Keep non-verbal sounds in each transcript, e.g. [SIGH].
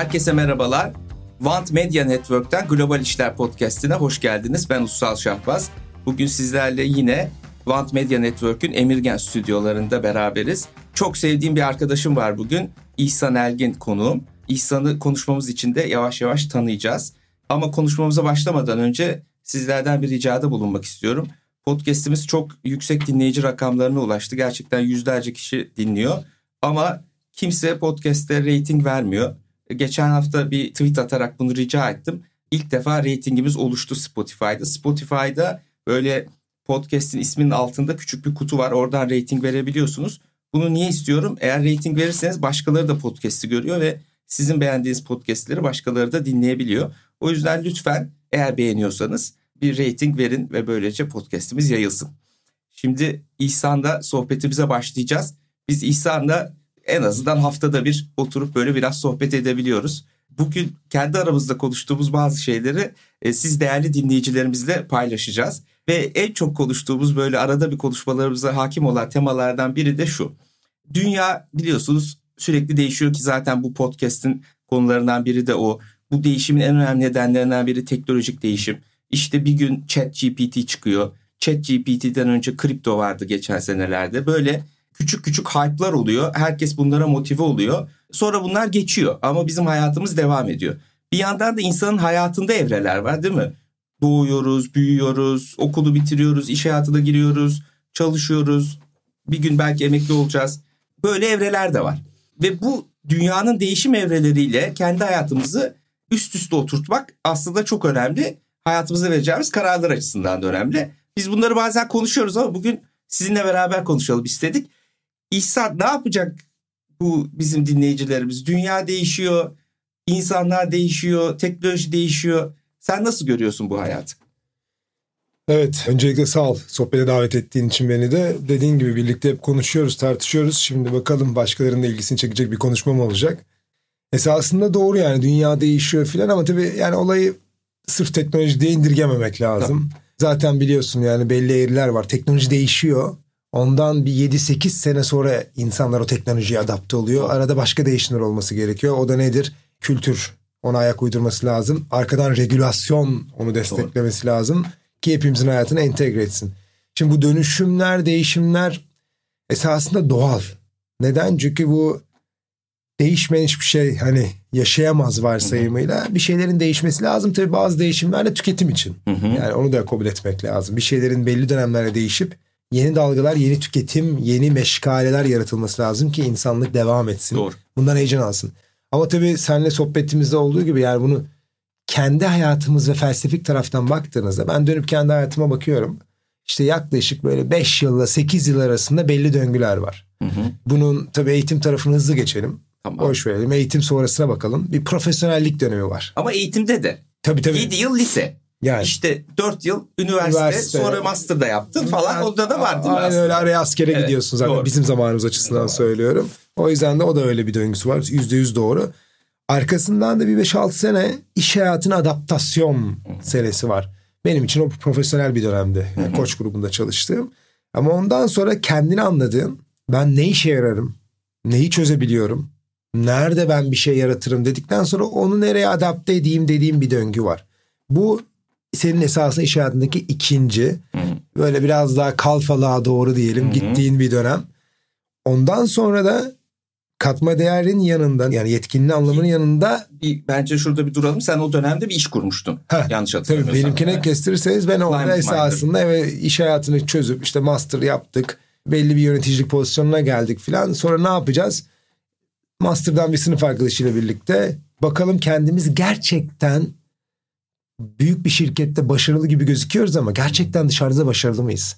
Herkese merhabalar. Want Media Network'ten Global İşler Podcast'ine hoş geldiniz. Ben Ussal Şahbaz. Bugün sizlerle yine Want Media Network'ün Emirgen stüdyolarında beraberiz. Çok sevdiğim bir arkadaşım var bugün. İhsan Elgin konuğum. İhsan'ı konuşmamız için de yavaş yavaş tanıyacağız. Ama konuşmamıza başlamadan önce sizlerden bir ricada bulunmak istiyorum. Podcast'imiz çok yüksek dinleyici rakamlarına ulaştı. Gerçekten yüzlerce kişi dinliyor. Ama kimse podcast'te rating vermiyor. Geçen hafta bir tweet atarak bunu rica ettim. İlk defa ratingimiz oluştu Spotify'da. Spotify'da böyle podcast'in isminin altında küçük bir kutu var. Oradan rating verebiliyorsunuz. Bunu niye istiyorum? Eğer rating verirseniz başkaları da podcast'i görüyor ve sizin beğendiğiniz podcast'leri başkaları da dinleyebiliyor. O yüzden lütfen eğer beğeniyorsanız bir rating verin ve böylece podcast'imiz yayılsın. Şimdi İhsan'da sohbetimize başlayacağız. Biz İhsan'la en azından haftada bir oturup böyle biraz sohbet edebiliyoruz. Bugün kendi aramızda konuştuğumuz bazı şeyleri e, siz değerli dinleyicilerimizle paylaşacağız. Ve en çok konuştuğumuz böyle arada bir konuşmalarımıza hakim olan temalardan biri de şu. Dünya biliyorsunuz sürekli değişiyor ki zaten bu podcast'in konularından biri de o. Bu değişimin en önemli nedenlerinden biri teknolojik değişim. İşte bir gün Chat GPT çıkıyor. Chat GPT'den önce kripto vardı geçen senelerde. Böyle küçük küçük hype'lar oluyor. Herkes bunlara motive oluyor. Sonra bunlar geçiyor ama bizim hayatımız devam ediyor. Bir yandan da insanın hayatında evreler var değil mi? Doğuyoruz, büyüyoruz, okulu bitiriyoruz, iş hayatına giriyoruz, çalışıyoruz. Bir gün belki emekli olacağız. Böyle evreler de var. Ve bu dünyanın değişim evreleriyle kendi hayatımızı üst üste oturtmak aslında çok önemli. Hayatımızda vereceğimiz kararlar açısından da önemli. Biz bunları bazen konuşuyoruz ama bugün sizinle beraber konuşalım istedik. İhsan ne yapacak bu bizim dinleyicilerimiz? Dünya değişiyor, insanlar değişiyor, teknoloji değişiyor. Sen nasıl görüyorsun bu hayatı? Evet, öncelikle sağ ol sohbete davet ettiğin için beni de. Dediğin gibi birlikte hep konuşuyoruz, tartışıyoruz. Şimdi bakalım başkalarının da ilgisini çekecek bir konuşma mı olacak? Esasında doğru yani dünya değişiyor filan ama tabii yani olayı sırf teknoloji diye indirgememek lazım. Tabii. Zaten biliyorsun yani belli eğriler var. Teknoloji değişiyor. Ondan bir 7-8 sene sonra insanlar o teknolojiye adapte oluyor. Arada başka değişimler olması gerekiyor. O da nedir? Kültür. Ona ayak uydurması lazım. Arkadan regülasyon onu desteklemesi Doğru. lazım. Ki hepimizin hayatına entegre etsin. Şimdi bu dönüşümler, değişimler esasında doğal. Neden? Çünkü bu değişmeyen hiçbir şey hani yaşayamaz varsayımıyla bir şeylerin değişmesi lazım. Tabii bazı değişimler de tüketim için. Hı hı. Yani onu da kabul etmek lazım. Bir şeylerin belli dönemlerde değişip yeni dalgalar, yeni tüketim, yeni meşgaleler yaratılması lazım ki insanlık devam etsin. Doğru. Bundan heyecan alsın. Ama tabii seninle sohbetimizde olduğu gibi yani bunu kendi hayatımız ve felsefik taraftan baktığınızda ben dönüp kendi hayatıma bakıyorum. İşte yaklaşık böyle 5 yılla 8 yıl arasında belli döngüler var. Hı hı. Bunun tabii eğitim tarafını hızlı geçelim. Tamam. Boş verelim. Eğitim sonrasına bakalım. Bir profesyonellik dönemi var. Ama eğitimde de. Tabii tabii. 7 yıl lise. Yani. İşte 4 yıl üniversite, üniversite. sonra master da yaptın falan. Yani, Onda da var değil mi Aynen öyle araya askere evet, gidiyorsun zaten. Doğru. Bizim zamanımız açısından doğru. söylüyorum. O yüzden de o da öyle bir döngüsü var. Yüzde yüz doğru. Arkasından da bir 5-6 sene iş hayatına adaptasyon senesi var. Benim için o profesyonel bir dönemdi. Yani koç grubunda çalıştığım. Ama ondan sonra kendini anladığın ben ne işe yararım, neyi çözebiliyorum, nerede ben bir şey yaratırım dedikten sonra onu nereye adapte edeyim dediğim bir döngü var. Bu senin esasında iş hayatındaki ikinci böyle biraz daha kalfalığa doğru diyelim Hı-hı. gittiğin bir dönem. Ondan sonra da katma değerin yanında yani yetkinliğin anlamının yanında bir, bence şurada bir duralım. Sen o dönemde bir iş kurmuştun. Heh, Yanlış hatırlamıyorsam. Tabii benimkine yani. kestirirseniz ben orada esasında evet, iş hayatını çözüp işte master yaptık. Belli bir yöneticilik pozisyonuna geldik filan. Sonra ne yapacağız? Master'dan bir sınıf arkadaşıyla birlikte bakalım kendimiz gerçekten büyük bir şirkette başarılı gibi gözüküyoruz ama gerçekten dışarıda başarılı mıyız?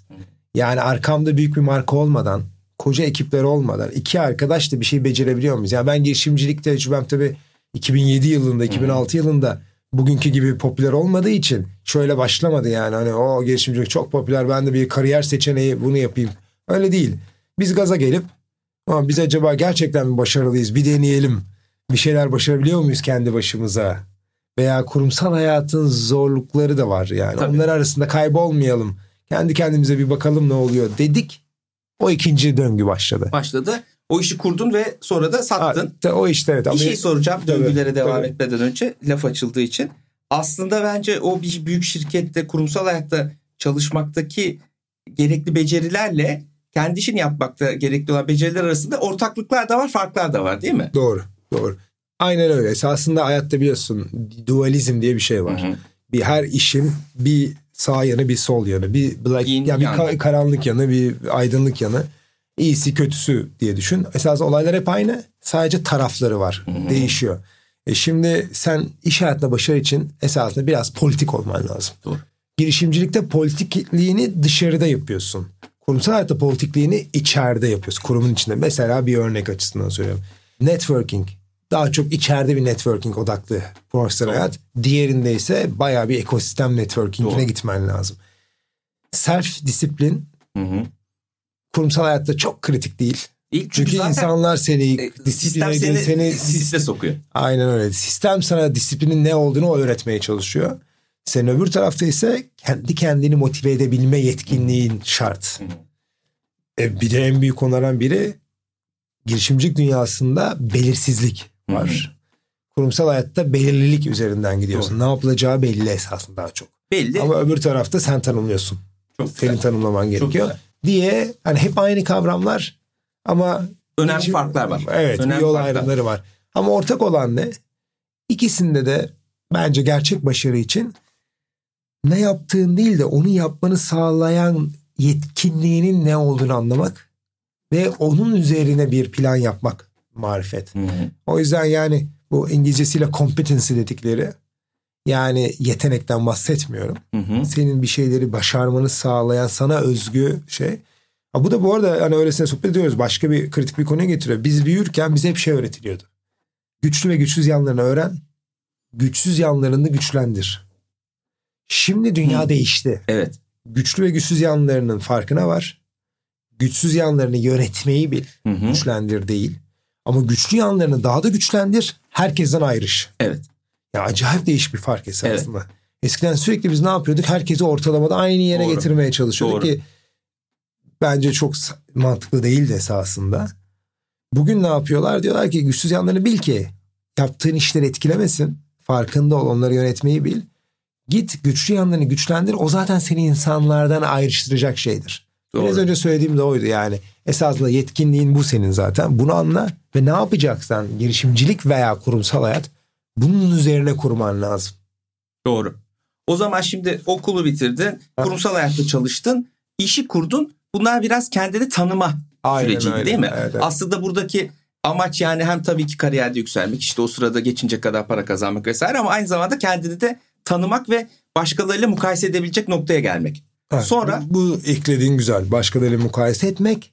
Yani arkamda büyük bir marka olmadan, koca ekipler olmadan iki arkadaş da bir şey becerebiliyor muyuz? Yani ben girişimcilik tecrübem tabii 2007 yılında, 2006 yılında bugünkü gibi popüler olmadığı için şöyle başlamadı yani. Hani o girişimcilik çok popüler ben de bir kariyer seçeneği bunu yapayım. Öyle değil. Biz gaza gelip ama biz acaba gerçekten mi başarılıyız? Bir deneyelim. Bir şeyler başarabiliyor muyuz kendi başımıza? Veya kurumsal hayatın zorlukları da var yani. Tabii. Onlar arasında kaybolmayalım. Kendi kendimize bir bakalım ne oluyor dedik. O ikinci döngü başladı. Başladı. O işi kurdun ve sonra da sattın. Ha, o işte evet. Bir şey soracağım döngülere Tabii, devam tabii. etmeden önce laf açıldığı için. Aslında bence o bir büyük şirkette kurumsal hayatta çalışmaktaki gerekli becerilerle kendi işini yapmakta gerekli olan beceriler arasında ortaklıklar da var, farklar da var değil mi? Doğru, doğru. Aynen öyle. Esasında hayatta biliyorsun dualizm diye bir şey var. Hı hı. Bir her işin bir sağ yanı bir sol yanı. Bir black, Yin, yani bir yang. ka- karanlık yanı bir aydınlık yanı. İyisi kötüsü diye düşün. Esas olaylar hep aynı. Sadece tarafları var. Değişiyor. E şimdi sen iş hayatında başarı için esasında biraz politik olman lazım. Doğru. Girişimcilikte politikliğini dışarıda yapıyorsun. Kurumsal hayatta politikliğini içeride yapıyorsun. Kurumun içinde. Mesela bir örnek açısından söylüyorum. Networking. Daha çok içeride bir networking odaklı profesyonel hayat. Diğerinde ise bayağı bir ekosistem networking'ine Doğru. gitmen lazım. Self disiplin Hı hı. kurumsal hayatta çok kritik değil. İlk Çünkü zaten, insanlar seni e, disipline seni, seni, disipline sokuyor. Aynen öyle. Sistem sana disiplinin ne olduğunu öğretmeye çalışıyor. Sen öbür tarafta ise kendi kendini motive edebilme yetkinliğin şart. E, bir de en büyük konulardan biri girişimcilik dünyasında belirsizlik var. Kurumsal hayatta belirlilik üzerinden gidiyorsun. Ne yapılacağı belli esasında daha çok. Belli. Ama öbür tarafta sen tanımlıyorsun. çok Senin güzel. tanımlaman gerekiyor. güzel. Diye hani hep aynı kavramlar ama Önemli Girişim- farklar var. Evet Önemli yol farklar. ayrımları var. Ama ortak olan ne? İkisinde de bence gerçek başarı için ne yaptığın değil de onu yapmanı sağlayan yetkinliğinin ne olduğunu anlamak ve onun üzerine bir plan yapmak marifet. Hı hı. O yüzden yani bu İngilizcesiyle competency dedikleri yani yetenekten bahsetmiyorum. Hı hı. Senin bir şeyleri başarmanı sağlayan sana özgü şey. Ha bu da bu arada hani öylesine sohbet ediyoruz. Başka bir kritik bir konuya getiriyor. Biz büyürken bize hep şey öğretiliyordu. Güçlü ve güçsüz yanlarını öğren. Güçsüz yanlarını güçlendir. Şimdi dünya Hı. değişti. Evet. Güçlü ve güçsüz yanlarının farkına var. Güçsüz yanlarını yönetmeyi bil. Hı hı. Güçlendir değil. Ama güçlü yanlarını daha da güçlendir. Herkesten ayrış. Evet. Ya acayip değişik bir fark esasında. Eskiden sürekli biz ne yapıyorduk? Herkesi ortalamada aynı yere Doğru. getirmeye çalışıyorduk Doğru. ki bence çok mantıklı değildi esasında. Bugün ne yapıyorlar? Diyorlar ki güçsüz yanlarını bil ki yaptığın işleri etkilemesin. Farkında ol, onları yönetmeyi bil. Git güçlü yanlarını güçlendir. O zaten seni insanlardan ayrıştıracak şeydir. Doğru. Biraz önce söylediğim de oydu yani. Esasında yetkinliğin bu senin zaten. Bunu anla ve ne yapacaksan girişimcilik veya kurumsal hayat bunun üzerine kurman lazım. Doğru. O zaman şimdi okulu bitirdin, kurumsal hayatta çalıştın, işi kurdun. Bunlar biraz kendini tanıma Aynen süreciydi öyle. değil mi? Evet, evet. Aslında buradaki amaç yani hem tabii ki kariyerde yükselmek, işte o sırada geçince kadar para kazanmak vesaire ama aynı zamanda kendini de tanımak ve başkalarıyla mukayese edebilecek noktaya gelmek. Evet, Sonra bu, bu eklediğin güzel. Başkalarıyla mukayese etmek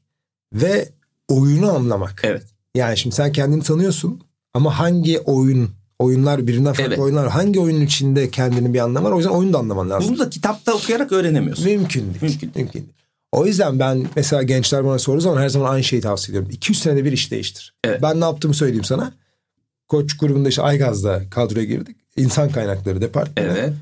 ve oyunu anlamak. evet. Yani şimdi sen kendini tanıyorsun ama hangi oyun oyunlar birbirinden farklı Evet. oyunlar hangi oyunun içinde kendini bir anlam var. O yüzden oyunu da anlaman lazım. Bunu da kitapta okuyarak öğrenemiyorsun. Mümkün değil. Mümkün Mümkün değil. O yüzden ben mesela gençler bana sorduğu zaman her zaman aynı şeyi tavsiye ediyorum. 200 senede bir iş değiştir. Evet. Ben ne yaptığımı söyleyeyim sana. Koç grubunda işte Aygaz'da kadroya girdik. İnsan kaynakları departmanı. Evet.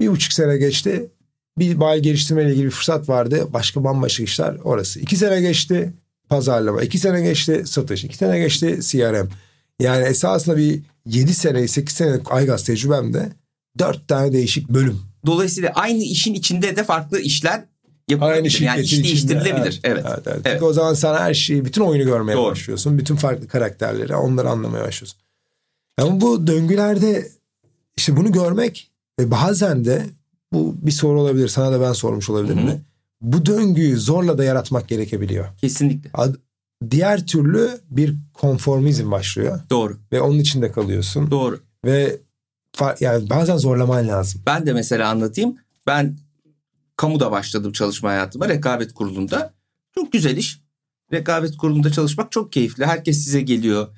Bir buçuk sene geçti. Bir bayi geliştirme ile ilgili bir fırsat vardı. Başka bambaşka işler orası. İki sene geçti pazarlama. iki sene geçti satış. iki sene geçti CRM. Yani esasında bir yedi sene, sekiz senelik Aygaz tecrübemde dört tane değişik bölüm. Dolayısıyla aynı işin içinde de farklı işler yapılabilir. Aynı yani iş içinde. değiştirilebilir. Evet. Evet, evet. Evet. Çünkü o zaman sen her şeyi, bütün oyunu görmeye Doğru. başlıyorsun. Bütün farklı karakterleri, onları anlamaya başlıyorsun. Ama bu döngülerde işte bunu görmek ve bazen de bu bir soru olabilir. Sana da ben sormuş olabilirim Hı hı. de. Bu döngüyü zorla da yaratmak gerekebiliyor. Kesinlikle. Ad- Diğer türlü bir konformizm başlıyor Doğru. ve onun içinde kalıyorsun Doğru. ve fa- yani bazen zorlaman lazım. Ben de mesela anlatayım. Ben kamuda başladım çalışma hayatıma rekabet kurulunda. Çok güzel iş. Rekabet kurulunda çalışmak çok keyifli. Herkes size geliyor.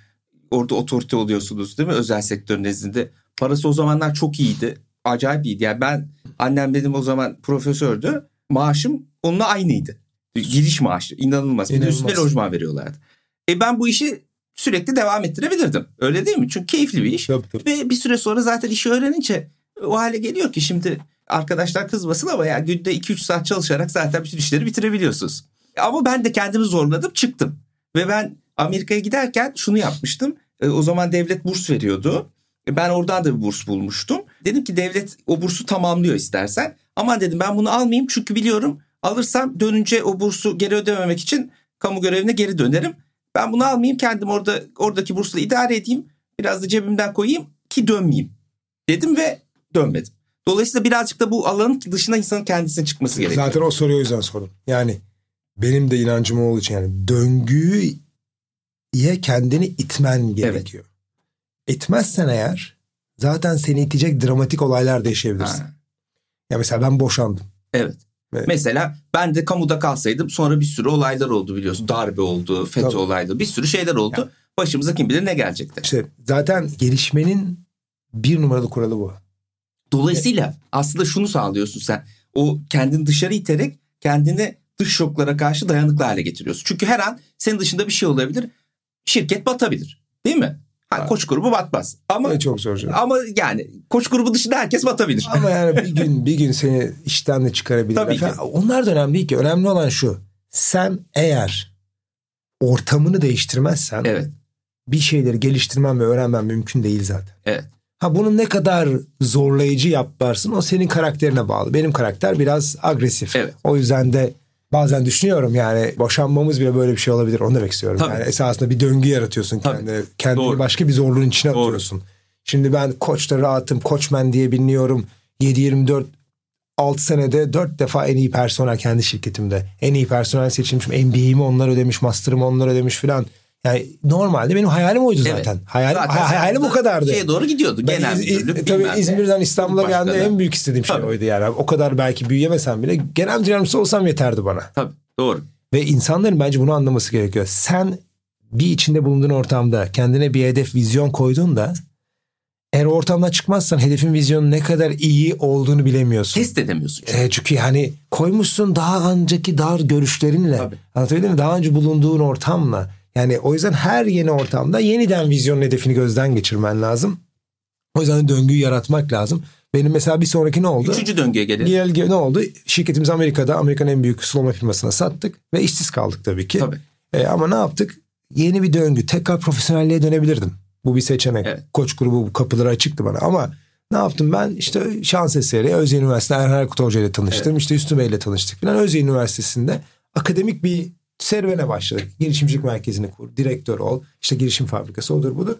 Orada otorite oluyorsunuz değil mi özel sektör nezdinde. Parası o zamanlar çok iyiydi. Acayip iyiydi. Yani ben annem dedim o zaman profesördü. Maaşım onunla aynıydı. Giriş maaşı inanılmaz. Bir de üstüne lojman veriyorlardı. E ben bu işi sürekli devam ettirebilirdim. Öyle değil mi? Çünkü keyifli bir iş. Tabii, tabii. Ve bir süre sonra zaten işi öğrenince o hale geliyor ki şimdi arkadaşlar kızmasın ama yani günde 2-3 saat çalışarak zaten bütün işleri bitirebiliyorsunuz. Ama ben de kendimi zorladım çıktım. Ve ben Amerika'ya giderken şunu yapmıştım. E, o zaman devlet burs veriyordu. E, ben oradan da bir burs bulmuştum. Dedim ki devlet o bursu tamamlıyor istersen. Ama dedim ben bunu almayayım çünkü biliyorum alırsam dönünce o bursu geri ödememek için kamu görevine geri dönerim. Ben bunu almayayım kendim orada oradaki bursla idare edeyim. Biraz da cebimden koyayım ki dönmeyeyim. Dedim ve dönmedim. Dolayısıyla birazcık da bu alanın dışına insanın kendisine çıkması gerekiyor. Zaten o soruyu o yüzden sordum. Yani benim de inancım olduğu için yani döngüye kendini itmen gerekiyor. Evet. İtmezsen eğer zaten seni itecek dramatik olaylar da yaşayabilirsin. Ha. Ya mesela ben boşandım. Evet. evet. Mesela ben de kamuda kalsaydım sonra bir sürü olaylar oldu biliyorsun. Darbe oldu, FETÖ Tabii. olayları bir sürü şeyler oldu. Ya. Başımıza kim bilir ne gelecekti. İşte zaten gelişmenin bir numaralı kuralı bu. Dolayısıyla evet. aslında şunu sağlıyorsun sen. O kendini dışarı iterek kendini dış şoklara karşı dayanıklı hale getiriyorsun. Çünkü her an senin dışında bir şey olabilir. Şirket batabilir. Değil mi? Ha, koç grubu batmaz. Ama evet, çok zor canım. Ama yani koç grubu dışında herkes batabilir. Ama yani bir gün [LAUGHS] bir gün seni işten de çıkarabilir. Tabii ki. Onlar da önemli değil ki. Önemli olan şu. Sen eğer ortamını değiştirmezsen evet. bir şeyleri geliştirmen ve öğrenmen mümkün değil zaten. Evet. Ha bunu ne kadar zorlayıcı yaparsın o senin karakterine bağlı. Benim karakter biraz agresif. Evet. O yüzden de bazen düşünüyorum yani boşanmamız bile böyle bir şey olabilir onu demek istiyorum. Tabii. Yani esasında bir döngü yaratıyorsun Tabii. kendine. Kendini Doğru. başka bir zorluğun içine Doğru. atıyorsun. Şimdi ben koçta rahatım, koçmen diye biliniyorum. 7-24 6 senede 4 defa en iyi personel kendi şirketimde. En iyi personel seçilmişim. MBA'mi onlar ödemiş, master'ımı onlar ödemiş filan. Yani normalde benim hayalim oydu zaten. Evet. Hayalim, zaten hayalim bu kadardı. Şeye doğru gidiyordu. Ben genel iz, müdürlük, tabii İzmir'den İstanbul'a geldiğimde en büyük istediğim şey tabii. oydu yani. O kadar belki büyüyemesem bile genel müdür olsam yeterdi bana. Tabii doğru. Ve insanların bence bunu anlaması gerekiyor. Sen bir içinde bulunduğun ortamda kendine bir hedef, vizyon koydun da eğer ortamdan çıkmazsan hedefin vizyonun ne kadar iyi olduğunu bilemiyorsun. Test edemiyorsun. Çünkü. E, çünkü hani koymuşsun daha önceki dar görüşlerinle. Tabii. Anlatabildim mi? Daha önce bulunduğun ortamla. Yani o yüzden her yeni ortamda yeniden vizyonun hedefini gözden geçirmen lazım. O yüzden döngüyü yaratmak lazım. Benim mesela bir sonraki ne oldu? Üçüncü döngüye gelelim. Gel, ne oldu? Şirketimiz Amerika'da Amerika'nın en büyük sulama firmasına sattık ve işsiz kaldık tabii ki. Tabii. E, ama ne yaptık? Yeni bir döngü. Tekrar profesyonelliğe dönebilirdim. Bu bir seçenek. Evet. Koç grubu kapıları açıktı bana ama ne yaptım ben? İşte şans eseri Özyeğin Üniversitesi'nde Erhan Erkut Hoca ile tanıştım. Evet. İşte Üstü Bey ile tanıştık falan. Özyeğin Üniversitesi'nde akademik bir serüvene başladık. Girişimcilik merkezini kur, direktör ol, işte girişim fabrikası odur budur.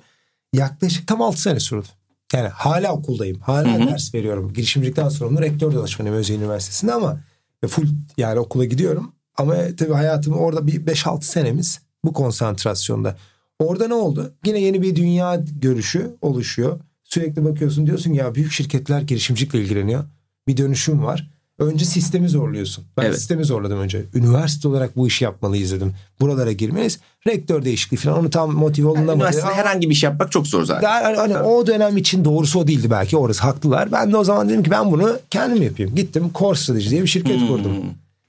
Yaklaşık tam 6 sene sürdü. Yani hala okuldayım. Hala Hı-hı. ders veriyorum. Girişimcilikten sorumlu rektör danışmanıyım Özyeğin Üniversitesi'nde ama full yani okula gidiyorum. Ama tabii hayatım orada bir 5-6 senemiz bu konsantrasyonda. Orada ne oldu? Yine yeni bir dünya görüşü oluşuyor. Sürekli bakıyorsun diyorsun ya büyük şirketler girişimcilikle ilgileniyor. Bir dönüşüm var. Önce sistemi zorluyorsun. Ben evet. sistemi zorladım önce. Üniversite olarak bu işi yapmalıyız dedim. Buralara girmeliyiz. Rektör değişikliği falan onu tam motive olunamadı. Yani üniversitede herhangi bir şey yapmak çok zor zaten. Daha, hani, hani o dönem için doğrusu o değildi belki. Orası haklılar. Ben de o zaman dedim ki ben bunu kendim yapayım. Gittim Core Strategy diye bir şirket hmm. kurdum.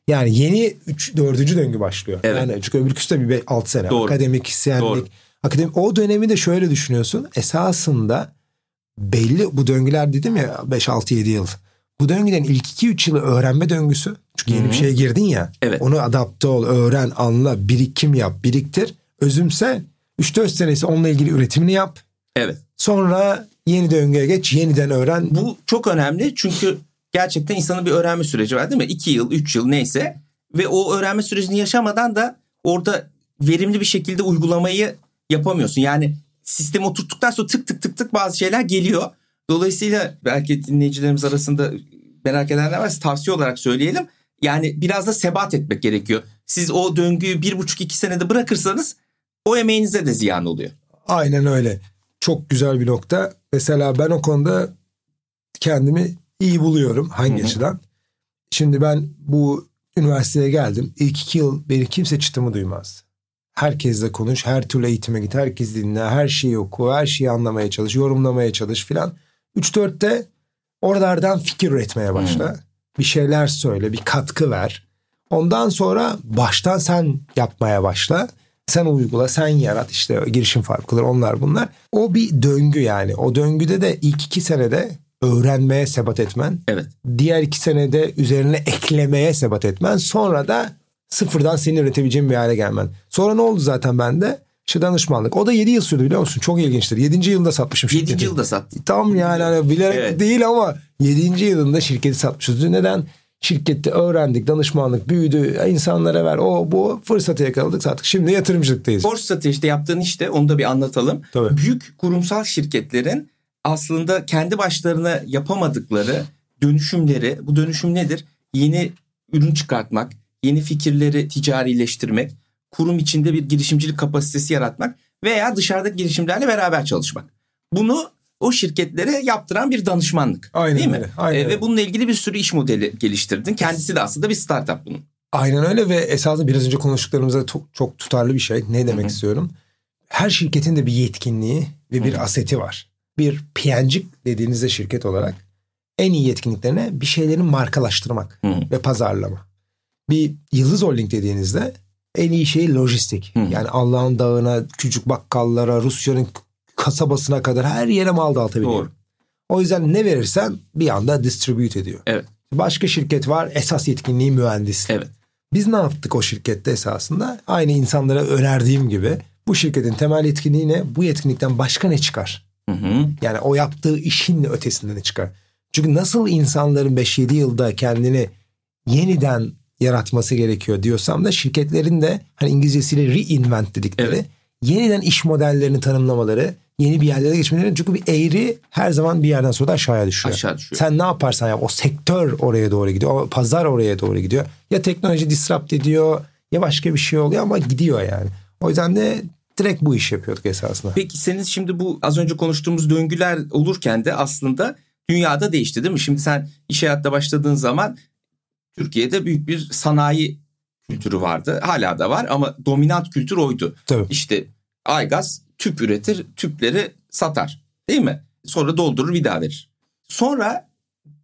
Yani yeni 3 4. döngü başlıyor. Evet. Yani çünkü öbürküsü de bir 6 sene. Doğru. Akademisyenlik. Doğru. Akademi o dönemi de şöyle düşünüyorsun. Esasında belli bu döngüler dedim ya 5 6 7 yıl. Bu döngüden ilk 2-3 yılı öğrenme döngüsü. Çünkü yeni Hı-hı. bir şeye girdin ya. Evet. Onu adapte ol, öğren, anla, birikim yap, biriktir. Özümse 3-4 senesi onunla ilgili üretimini yap. Evet. Sonra yeni döngüye geç, yeniden öğren. Bu çok önemli çünkü gerçekten insanın bir öğrenme süreci var değil mi? 2 yıl, 3 yıl neyse. Ve o öğrenme sürecini yaşamadan da orada verimli bir şekilde uygulamayı yapamıyorsun. Yani sistemi oturttuktan sonra tık tık tık tık bazı şeyler geliyor. Dolayısıyla belki dinleyicilerimiz arasında merak edenler varsa tavsiye olarak söyleyelim. Yani biraz da sebat etmek gerekiyor. Siz o döngüyü bir buçuk iki senede bırakırsanız o emeğinize de ziyan oluyor. Aynen öyle. Çok güzel bir nokta. Mesela ben o konuda kendimi iyi buluyorum. Hangi Hı-hı. açıdan? Şimdi ben bu üniversiteye geldim. İlk iki yıl beni kimse çıtımı duymaz. Herkesle konuş, her türlü eğitime git, herkes dinle, her şeyi oku, her şeyi anlamaya çalış, yorumlamaya çalış filan. 3-4'te oralardan fikir üretmeye başla. Hmm. Bir şeyler söyle, bir katkı ver. Ondan sonra baştan sen yapmaya başla. Sen uygula, sen yarat işte girişim farkları onlar bunlar. O bir döngü yani. O döngüde de ilk iki senede öğrenmeye sebat etmen. Evet. Diğer iki senede üzerine eklemeye sebat etmen. Sonra da sıfırdan senin üretebileceğin bir hale gelmen. Sonra ne oldu zaten bende? İşte danışmanlık. O da 7 yıl sürdü biliyor musun? Çok ilginçtir. 7. yılında satmışım 7. şirketi. yılda sattın. Tam yani hani bilerek Evet. değil ama 7. yılında şirketi satmışız. Neden? Şirkette öğrendik, danışmanlık büyüdü, insanlara ver, o bu fırsatı yakaladık sattık. Şimdi yatırımcılıktayız. Borsa stratejide yaptığın işte onu da bir anlatalım. Tabii. Büyük kurumsal şirketlerin aslında kendi başlarına yapamadıkları dönüşümleri, bu dönüşüm nedir? Yeni ürün çıkartmak, yeni fikirleri ticarileştirmek, kurum içinde bir girişimcilik kapasitesi yaratmak veya dışarıdaki girişimlerle beraber çalışmak. Bunu o şirketlere yaptıran bir danışmanlık. Aynen değil mi? öyle, aynen öyle. ve bununla ilgili bir sürü iş modeli geliştirdin. Kendisi de aslında bir startup bunun. Aynen öyle ve esasında biraz önce konuştuklarımızda çok, çok tutarlı bir şey. Ne demek istiyorum? Her şirketin de bir yetkinliği ve bir aseti var. Bir piyancık dediğinizde şirket olarak en iyi yetkinliklerine bir şeylerin markalaştırmak Hı. ve pazarlama. Bir Yıldız Holding dediğinizde en iyi şey lojistik. Hı. Yani Allah'ın dağına, küçük bakkallara, Rusya'nın kasabasına kadar her yere mal dağıtabiliyor. Doğru. O yüzden ne verirsen bir anda distribute ediyor. Evet. Başka şirket var esas yetkinliği mühendislik. Evet. Biz ne yaptık o şirkette esasında? Aynı insanlara önerdiğim gibi bu şirketin temel yetkinliği ne? Bu yetkinlikten başka ne çıkar? Hı hı. Yani o yaptığı işin ötesinde ne çıkar? Çünkü nasıl insanların 5-7 yılda kendini yeniden yaratması gerekiyor diyorsam da şirketlerin de hani İngilizcesiyle reinvent dedikleri Evet. yeniden iş modellerini tanımlamaları, yeni bir yerlere geçmeleri çünkü bir eğri her zaman bir yerden sonra da aşağıya düşüyor. Aşağı düşüyor. Sen ne yaparsan yap o sektör oraya doğru gidiyor. O pazar oraya doğru gidiyor. Ya teknoloji disrupt ediyor ya başka bir şey oluyor ama gidiyor yani. O yüzden de direkt bu iş yapıyorduk esasında. Peki senin şimdi bu az önce konuştuğumuz döngüler olurken de aslında dünyada değişti değil mi? Şimdi sen iş hayatta başladığın zaman Türkiye'de büyük bir sanayi kültürü vardı. Hala da var ama dominant kültür oydu. Tabii. İşte Aygaz tüp üretir, tüpleri satar. Değil mi? Sonra doldurur bir daha verir. Sonra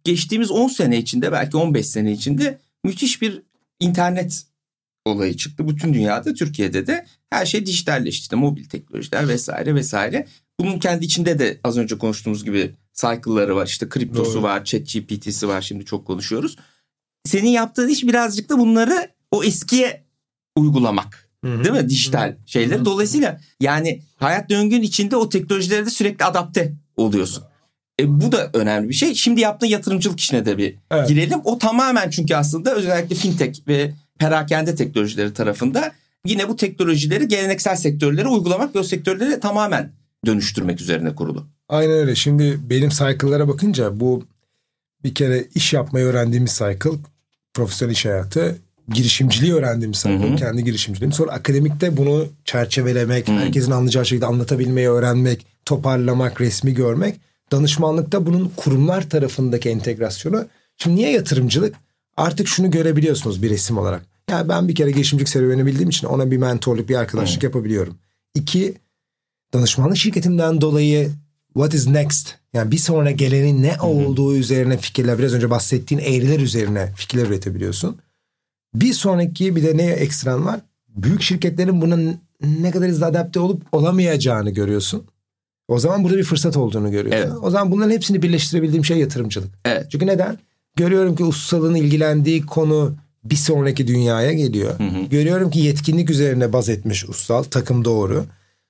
geçtiğimiz 10 sene içinde belki 15 sene içinde müthiş bir internet olayı çıktı. Bütün dünyada Türkiye'de de her şey dijitalleşti. Mobil teknolojiler vesaire vesaire. Bunun kendi içinde de az önce konuştuğumuz gibi cycle'ları var. İşte kriptosu Doğru. var, chat GPT'si var şimdi çok konuşuyoruz. Senin yaptığın iş birazcık da bunları o eskiye uygulamak. Değil mi? Dijital şeyleri. Dolayısıyla yani hayat döngün içinde o teknolojilere de sürekli adapte oluyorsun. E, bu da önemli bir şey. Şimdi yaptığın yatırımcılık işine de bir Evet. girelim. O tamamen çünkü aslında özellikle fintech ve perakende teknolojileri tarafında yine bu teknolojileri geleneksel sektörlere uygulamak ve o sektörleri tamamen dönüştürmek üzerine kurulu. Aynen öyle. Şimdi benim cycle'lara bakınca bu bir kere iş yapmayı öğrendiğimiz cycle, profesyonel iş hayatı, girişimciliği Hı hı. kendi girişimciliğim. Sonra akademikte bunu çerçevelemek, herkesin anlayacağı şekilde anlatabilmeyi öğrenmek, toparlamak, resmi görmek. Danışmanlıkta bunun kurumlar tarafındaki entegrasyonu. Şimdi niye yatırımcılık? Artık şunu görebiliyorsunuz bir resim olarak. Yani ben bir kere girişimcilik serüveni bildiğim için ona bir mentorluk, bir arkadaşlık yapabiliyorum. İki, danışmanlık şirketimden dolayı what is next? Yani bir sonra gelenin ne olduğu üzerine fikirler, biraz önce bahsettiğin eğriler üzerine fikirler üretebiliyorsun. Bir sonraki bir de ne ekstran var? Büyük şirketlerin buna ne kadar hızlı adapte olup olamayacağını görüyorsun. O zaman burada bir fırsat olduğunu görüyorsun. Evet. O zaman bunların hepsini birleştirebildiğim şey yatırımcılık. Evet. Çünkü neden? Görüyorum ki ustalığın ilgilendiği konu bir sonraki dünyaya geliyor. Görüyorum ki yetkinlik üzerine baz etmiş ustal, takım doğru.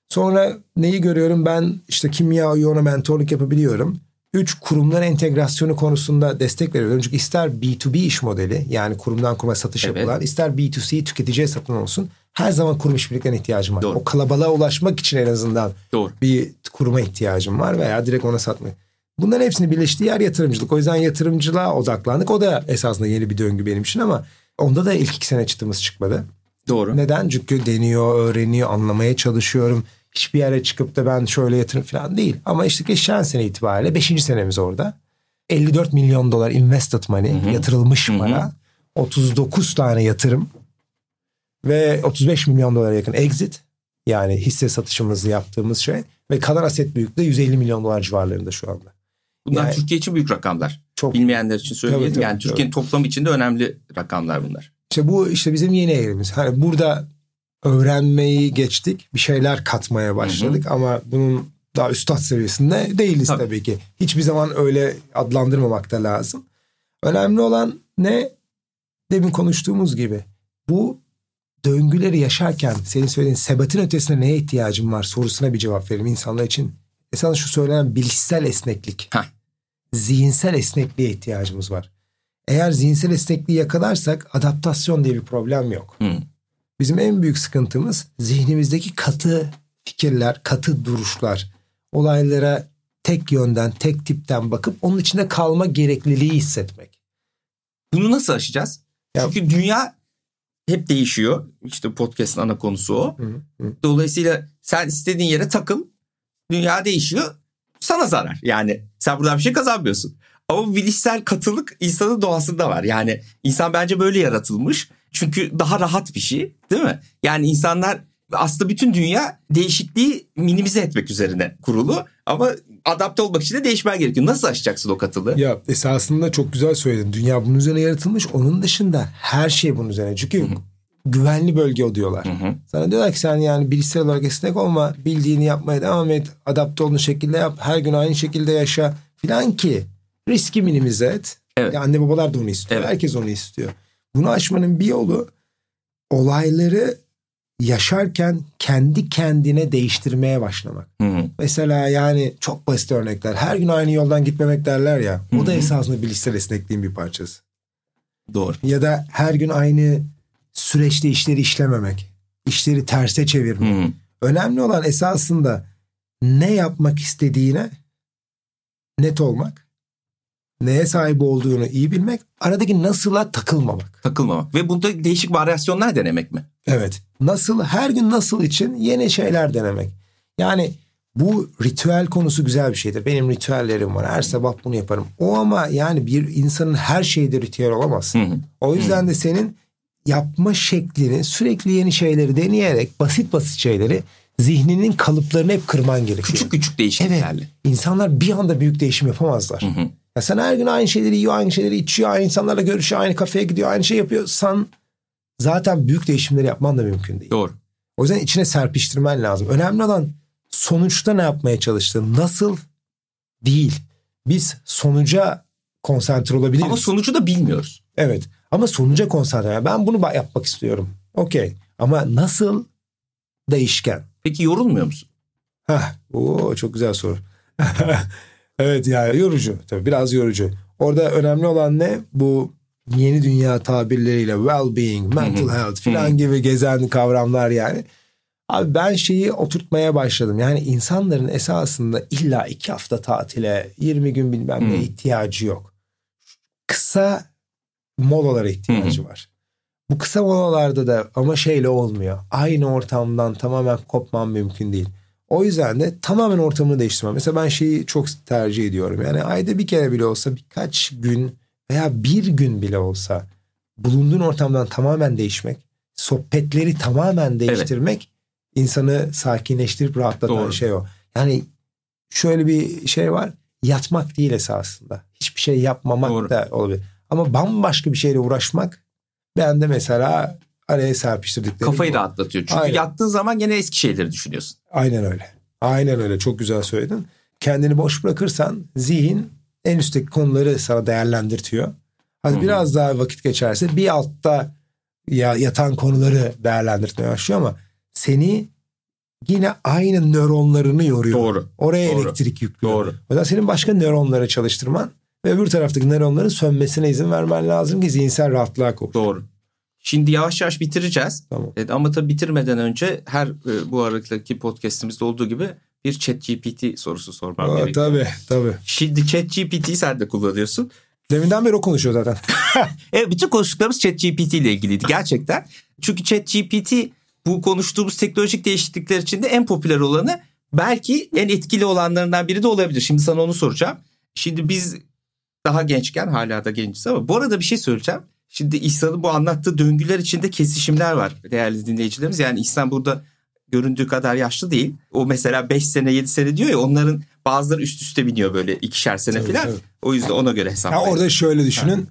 Sonra neyi görüyorum? Ben işte kimya uyuyor mentorluk yapabiliyorum. Üç, kurumlar entegrasyonu konusunda destek veriyorum. Çünkü ister B2B iş modeli yani kurumdan kuruma satış Evet. yapılan, ister B2C tüketiciye satılan olsun. Her zaman kurum işbirliklerine ihtiyacım var. Doğru. O kalabalığa ulaşmak için en azından Doğru. bir kuruma ihtiyacım var veya direkt ona satmak. Bunların hepsini birleştiği yer yatırımcılık. O yüzden yatırımcılığa odaklandık. O da esasında yeni bir döngü benim için ama onda da ilk iki sene çıtımız çıkmadı. Doğru. Neden? Çünkü deniyor, öğreniyor, anlamaya çalışıyorum. Hiçbir yere çıkıp da ben şöyle yatırım falan değil. Ama işte geçen sene itibariyle 5. senemiz orada. 54 milyon dolar invested money, yatırılmış para. 39 tane yatırım ve 35 milyon dolara yakın exit. Yani hisse satışımızı yaptığımız şey. Ve kalan aset büyüklüğü 150 milyon dolar civarlarında şu anda. Bunlar Yani- Türkiye için büyük rakamlar. Çok Bilmeyenler için söyleyelim. Tabii, tabii, yani Türkiye'nin toplamı içinde önemli rakamlar bunlar. İşte bu işte bizim yeni eğrimiz. Hani burada öğrenmeyi geçtik. Bir şeyler katmaya başladık ama bunun daha üstad seviyesinde değiliz Tabii. tabii. ki. Hiçbir zaman öyle adlandırmamak da lazım. Önemli olan ne? Demin konuştuğumuz gibi. Bu döngüleri yaşarken senin söylediğin sebatin ötesinde neye ihtiyacın var sorusuna bir cevap verelim insanlar için. Esas şu söylenen bilişsel esneklik. Heh. Zihinsel esnekliğe ihtiyacımız var. Eğer zihinsel esnekliği yakalarsak adaptasyon diye bir problem yok. Hı. Bizim en büyük sıkıntımız zihnimizdeki katı fikirler, katı duruşlar. Olaylara tek yönden, tek tipten bakıp onun içinde kalma gerekliliği hissetmek. Bunu nasıl aşacağız? Ya- Çünkü dünya hep değişiyor. İşte podcast'ın ana konusu o. Hı hı. Dolayısıyla sen istediğin yere takıl. Dünya değişiyor. Sana zarar. Yani sen buradan bir şey kazanmıyorsun. Ama bilişsel katılık insanın doğasında var. Yani insan bence böyle yaratılmış. Çünkü daha rahat bir şey değil mi? Yani insanlar aslında bütün dünya değişikliği minimize etmek üzerine kurulu. Ama adapte olmak için de değişmen gerekiyor. Nasıl aşacaksın o katılığı? Ya esasında çok güzel söyledin. Dünya bunun üzerine yaratılmış. Onun dışında her şey bunun üzerine. Çünkü güvenli bölge o diyorlar. Sana diyorlar ki sen yani bilişsel olarak esnek olma. Bildiğini yapmaya devam et. Adapte olduğun şekilde yap. Her gün aynı şekilde yaşa. Filan ki riski minimize et. Evet. Ya anne babalar da onu istiyor. Evet. Herkes onu istiyor. Bunu aşmanın bir yolu olayları yaşarken kendi kendine değiştirmeye başlamak. Hı hı. Mesela yani çok basit örnekler. Her gün aynı yoldan gitmemek derler ya. O da Hı hı. esasında bilişsel esnekliğin bir parçası. Doğru. Ya da her gün aynı süreçte işleri işlememek. işleri terse çevirmek. Hı hı. Önemli olan esasında ne yapmak istediğine net olmak. Neye sahip olduğunu iyi bilmek. Aradaki nasıla takılmamak. Takılmamak. Ve bunda değişik varyasyonlar denemek mi? Evet. Nasıl her gün nasıl için yeni şeyler denemek. Yani bu ritüel konusu güzel bir şeydir. Benim ritüellerim var. Her sabah bunu yaparım. O ama yani bir insanın her şeyde ritüel olamaz. Hı hı. O yüzden de senin yapma şeklini sürekli yeni şeyleri deneyerek basit basit şeyleri zihninin kalıplarını hep kırman gerekiyor. Küçük küçük değişikliklerle. Evet. İnsanlar bir anda büyük değişim yapamazlar. Hı hı. Ya sen her gün aynı şeyleri yiyor, aynı şeyleri içiyor, aynı insanlarla görüşüyor, aynı kafeye gidiyor, aynı şey yapıyorsan zaten büyük değişimleri yapman da mümkün değil. Doğru. O yüzden içine serpiştirmen lazım. Önemli olan sonuçta ne yapmaya çalıştığın, nasıl değil. Biz sonuca konsantre olabiliriz. Ama sonucu da bilmiyoruz. Evet ama sonuca konsantre. Yani ben bunu yapmak istiyorum. Okey ama nasıl değişken. Peki yorulmuyor musun? Heh, oo, çok güzel soru. [LAUGHS] evet yani yorucu tabii biraz yorucu. Orada önemli olan ne? Bu yeni dünya tabirleriyle well-being, mental health falan gibi gezen kavramlar yani. Abi ben şeyi oturtmaya başladım. Yani insanların esasında illa iki hafta tatile, 20 gün bilmem ne ihtiyacı yok. Kısa molalara ihtiyacı var. Bu kısa molalarda da ama şeyle olmuyor. Aynı ortamdan tamamen kopmam mümkün değil. O yüzden de tamamen ortamını değiştirmem. Mesela ben şeyi çok tercih ediyorum. Yani ayda bir kere bile olsa birkaç gün veya bir gün bile olsa bulunduğun ortamdan tamamen değişmek, sohbetleri tamamen değiştirmek insanı sakinleştirip rahatlatan Doğru. şey o. Yani şöyle bir şey var. Yatmak değil esasında. Hiçbir şey yapmamak Doğru. da olabilir. Ama bambaşka bir şeyle uğraşmak ben de mesela araya serpiştirdiklerim Kafayı bu. rahatlatıyor. Çünkü Aynen. yattığın zaman gene eski şeyleri düşünüyorsun. Aynen öyle. Aynen öyle. Çok güzel söyledin. Kendini boş bırakırsan zihin en üstteki konuları sana değerlendirtiyor. Hadi Hı hı. biraz daha vakit geçerse bir altta ya yatan konuları değerlendirmeye başlıyor ama seni yine aynı nöronlarını yoruyor. Doğru. Oraya Doğru. elektrik yüklüyor. Doğru. O yüzden senin başka nöronları çalıştırman ve öbür taraftaki nöronların sönmesine izin vermen lazım ki zihinsel rahatlığa kavuşsun. Doğru. Şimdi yavaş yavaş bitireceğiz. Tamam. Evet, ama tabii bitirmeden önce her e, bu aradaki podcastimizde olduğu gibi bir chat GPT sorusu sormam Aa, gerekiyor. tabii tabii. Şimdi chat GPT'yi sen de kullanıyorsun. Deminden beri o konuşuyor zaten. [LAUGHS] Evet bütün konuştuklarımız chat GPT ile ilgiliydi gerçekten. Çünkü chat GPT bu konuştuğumuz teknolojik değişiklikler içinde en popüler olanı belki en etkili olanlarından biri de olabilir. Şimdi sana onu soracağım. Şimdi biz daha gençken hala da genciz ama bu arada bir şey söyleyeceğim. Şimdi İhsan'ın bu anlattığı döngüler içinde kesişimler var değerli dinleyicilerimiz. Yani İhsan burada göründüğü kadar yaşlı değil. O mesela 5 sene 7 sene diyor ya onların bazıları üst üste biniyor böyle ikişer sene Tabii, falan. tabii. O yüzden ona göre hesaplayın. orada şöyle düşünün.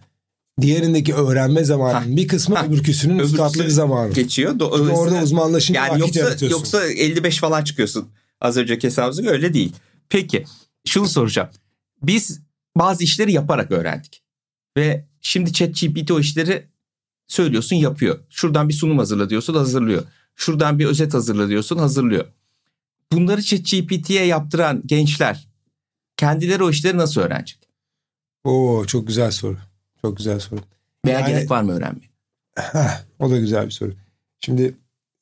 Diğerindeki öğrenme zamanının bir kısmı Ha. öbürküsünün Öbürküsü üstadlık zamanı. geçiyor. Çünkü Dolayısıyla- orada uzmanlaşınca yani vakit yoksa, yoksa 55 falan çıkıyorsun. Az önceki hesabımızda öyle değil. Peki şunu soracağım. Biz bazı işleri yaparak öğrendik. Ve şimdi ChatGPT o işleri söylüyorsun yapıyor. Şuradan bir sunum hazırla diyorsun hazırlıyor. Şuradan bir özet hazırla diyorsun hazırlıyor. Bunları ChatGPT'ye yaptıran gençler kendileri o işleri nasıl öğrenecek? Oo çok güzel soru. Çok güzel soru. Veya Yani- gerek var mı öğrenmeye? Heh, o da güzel bir soru. Şimdi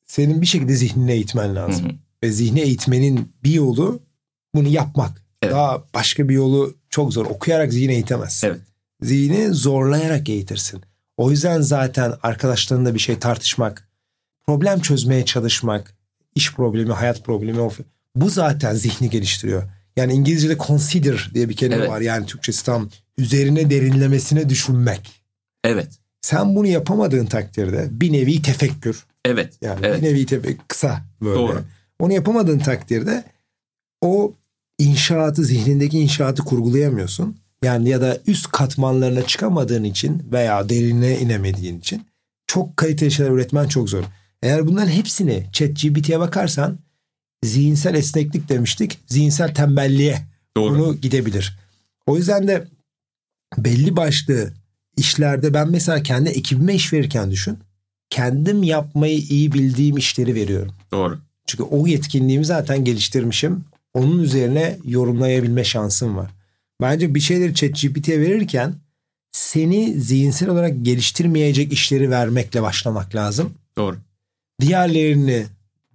senin bir şekilde zihnini eğitmen lazım. Hı hı. Ve zihni eğitmenin bir yolu bunu yapmak. Evet. Daha başka bir yolu çok zor. Okuyarak zihni eğitemezsin. Evet. Zihni zorlayarak eğitirsin. O yüzden zaten arkadaşlarınla bir şey tartışmak, problem çözmeye çalışmak, iş problemi, hayat problemi bu zaten zihni geliştiriyor. Yani İngilizce'de consider diye bir kelime Evet. var. Yani Türkçesi tam üzerine derinlemesine düşünmek. Evet. Sen bunu yapamadığın takdirde bir nevi tefekkür. Evet. Yani Evet. bir nevi tefekkür kısa böyle. Doğru. Onu yapamadığın takdirde o inşaatı zihnindeki inşaatı kurgulayamıyorsun. Yani ya da üst katmanlarına çıkamadığın için veya derinine inemediğin için çok kaliteli şeyler üretmen çok zor. Eğer bunların hepsini ChatGPT'ye bakarsan zihinsel esneklik demiştik. Zihinsel tembelliğe Doğru. bunu gidebilir. O yüzden de belli başlı işlerde ben mesela kendi ekibime iş verirken düşün. Kendim yapmayı iyi bildiğim işleri veriyorum. Doğru. Çünkü o yetkinliğimi zaten geliştirmişim. Onun üzerine yorumlayabilme şansım var. Bence bir şeyleri ChatGPT'ye verirken seni zihinsel olarak geliştirmeyecek işleri vermekle başlamak lazım. Doğru. Diğerlerini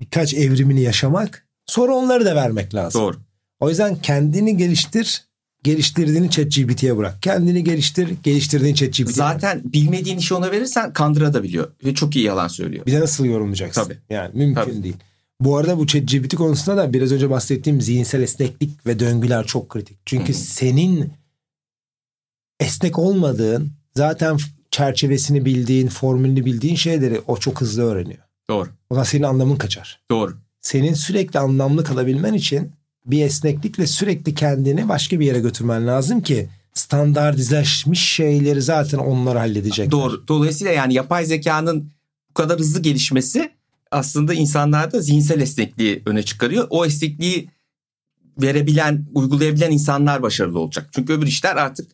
birkaç evrimini yaşamak sonra onları da vermek lazım. Doğru. O yüzden kendini geliştir, geliştirdiğini ChatGPT'ye bırak. Kendini geliştir, geliştirdiğini ChatGPT'ye bırak. Zaten bilmediğin işi ona verirsen kandırabiliyor ve çok iyi yalan söylüyor. Bir de nasıl yorumlayacaksın? Tabii. Yani mümkün Tabii. değil. Bu arada bu ChatGPT konusunda da biraz önce bahsettiğim zihinsel esneklik ve döngüler çok kritik. Çünkü hı. senin esnek olmadığın, zaten çerçevesini bildiğin, formülünü bildiğin şeyleri o çok hızlı öğreniyor. Doğru. O zaman senin anlamın kaçar. Doğru. Senin sürekli anlamlı kalabilmen için bir esneklikle sürekli kendini başka bir yere götürmen lazım ki standartizeşmiş şeyleri zaten onlar halledecek. Doğru. Dolayısıyla yani yapay zekanın bu kadar hızlı gelişmesi aslında insanlarda zihinsel esnekliği öne çıkarıyor. O esnekliği verebilen, uygulayabilen insanlar başarılı olacak. Çünkü öbür işler artık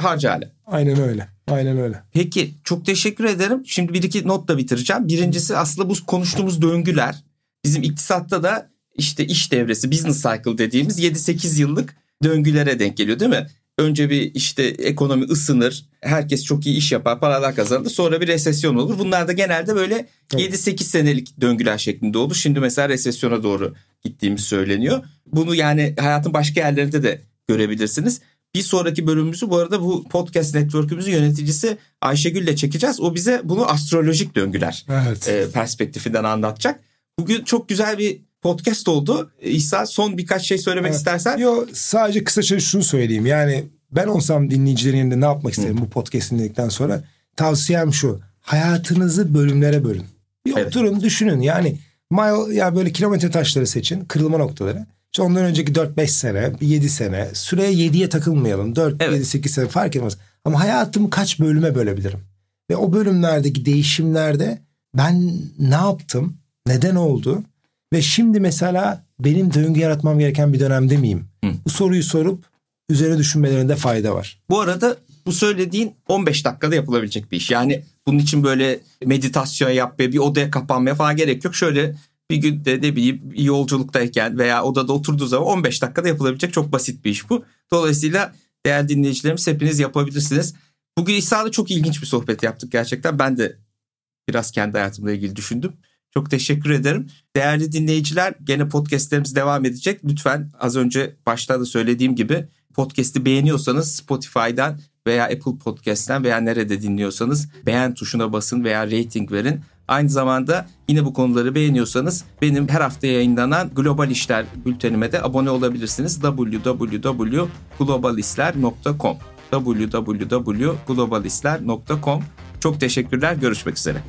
harca hale. Aynen öyle. Aynen öyle. Peki çok teşekkür ederim. Şimdi bir iki notla bitireceğim. Birincisi aslında bu konuştuğumuz döngüler bizim iktisatta da işte iş devresi business cycle dediğimiz 7-8 yıllık döngülere denk geliyor değil mi? Önce bir işte ekonomi ısınır, herkes çok iyi iş yapar, paralar kazanır. Sonra bir resesyon olur. Bunlar da genelde böyle Evet. 7-8 senelik döngüler şeklinde olur. Şimdi mesela resesyona doğru gittiğimiz söyleniyor. Bunu yani hayatın başka yerlerinde de görebilirsiniz. Bir sonraki bölümümüzü bu arada bu podcast network'ümüzün yöneticisi Ayşegül ile çekeceğiz. O bize bunu astrolojik döngüler Evet. e, perspektifinden anlatacak. Bugün çok güzel bir podcast oldu. İhsan son birkaç şey söylemek Evet. istersen. Yo sadece kısaca şunu söyleyeyim. Yani ben olsam dinleyicilerin yerinde ne yapmak isterim bu podcast dinledikten sonra? Tavsiyem şu. Hayatınızı bölümlere bölün. Bir Evet. oturun düşünün. Yani mile ya böyle kilometre taşları seçin. Kırılma noktaları. İşte ondan önceki 4-5 sene, 7 sene. Süreye 7'ye takılmayalım. 4, Evet. 7, 8 sene fark etmez. Ama hayatımı kaç bölüme bölebilirim? Ve o bölümlerdeki değişimlerde ben ne yaptım? Neden oldu? Ve şimdi mesela benim döngü yaratmam gereken bir dönemde miyim? Hı. Bu soruyu sorup üzerine düşünmelerinde fayda var. Bu arada bu söylediğin 15 dakikada yapılabilecek bir iş. Yani bunun için böyle meditasyon yapmaya, bir odaya kapanmaya falan gerek yok. Şöyle bir günde ne bileyim yolculuktayken veya odada oturduğu zaman 15 dakikada yapılabilecek çok basit bir iş bu. Dolayısıyla değerli dinleyicilerimiz hepiniz yapabilirsiniz. Bugün İhsan'la çok ilginç bir sohbet yaptık gerçekten. Ben de biraz kendi hayatımla ilgili düşündüm. Çok teşekkür ederim. Değerli dinleyiciler gene podcastlerimiz devam edecek. Lütfen az önce başta da söylediğim gibi podcast'i beğeniyorsanız Spotify'dan veya Apple Podcast'ten veya nerede dinliyorsanız beğen tuşuna basın veya rating verin. Aynı zamanda yine bu konuları beğeniyorsanız benim her hafta yayınlanan Global İşler bültenime de abone olabilirsiniz. www.globalistler.com www.globalistler.com Çok teşekkürler. Görüşmek üzere.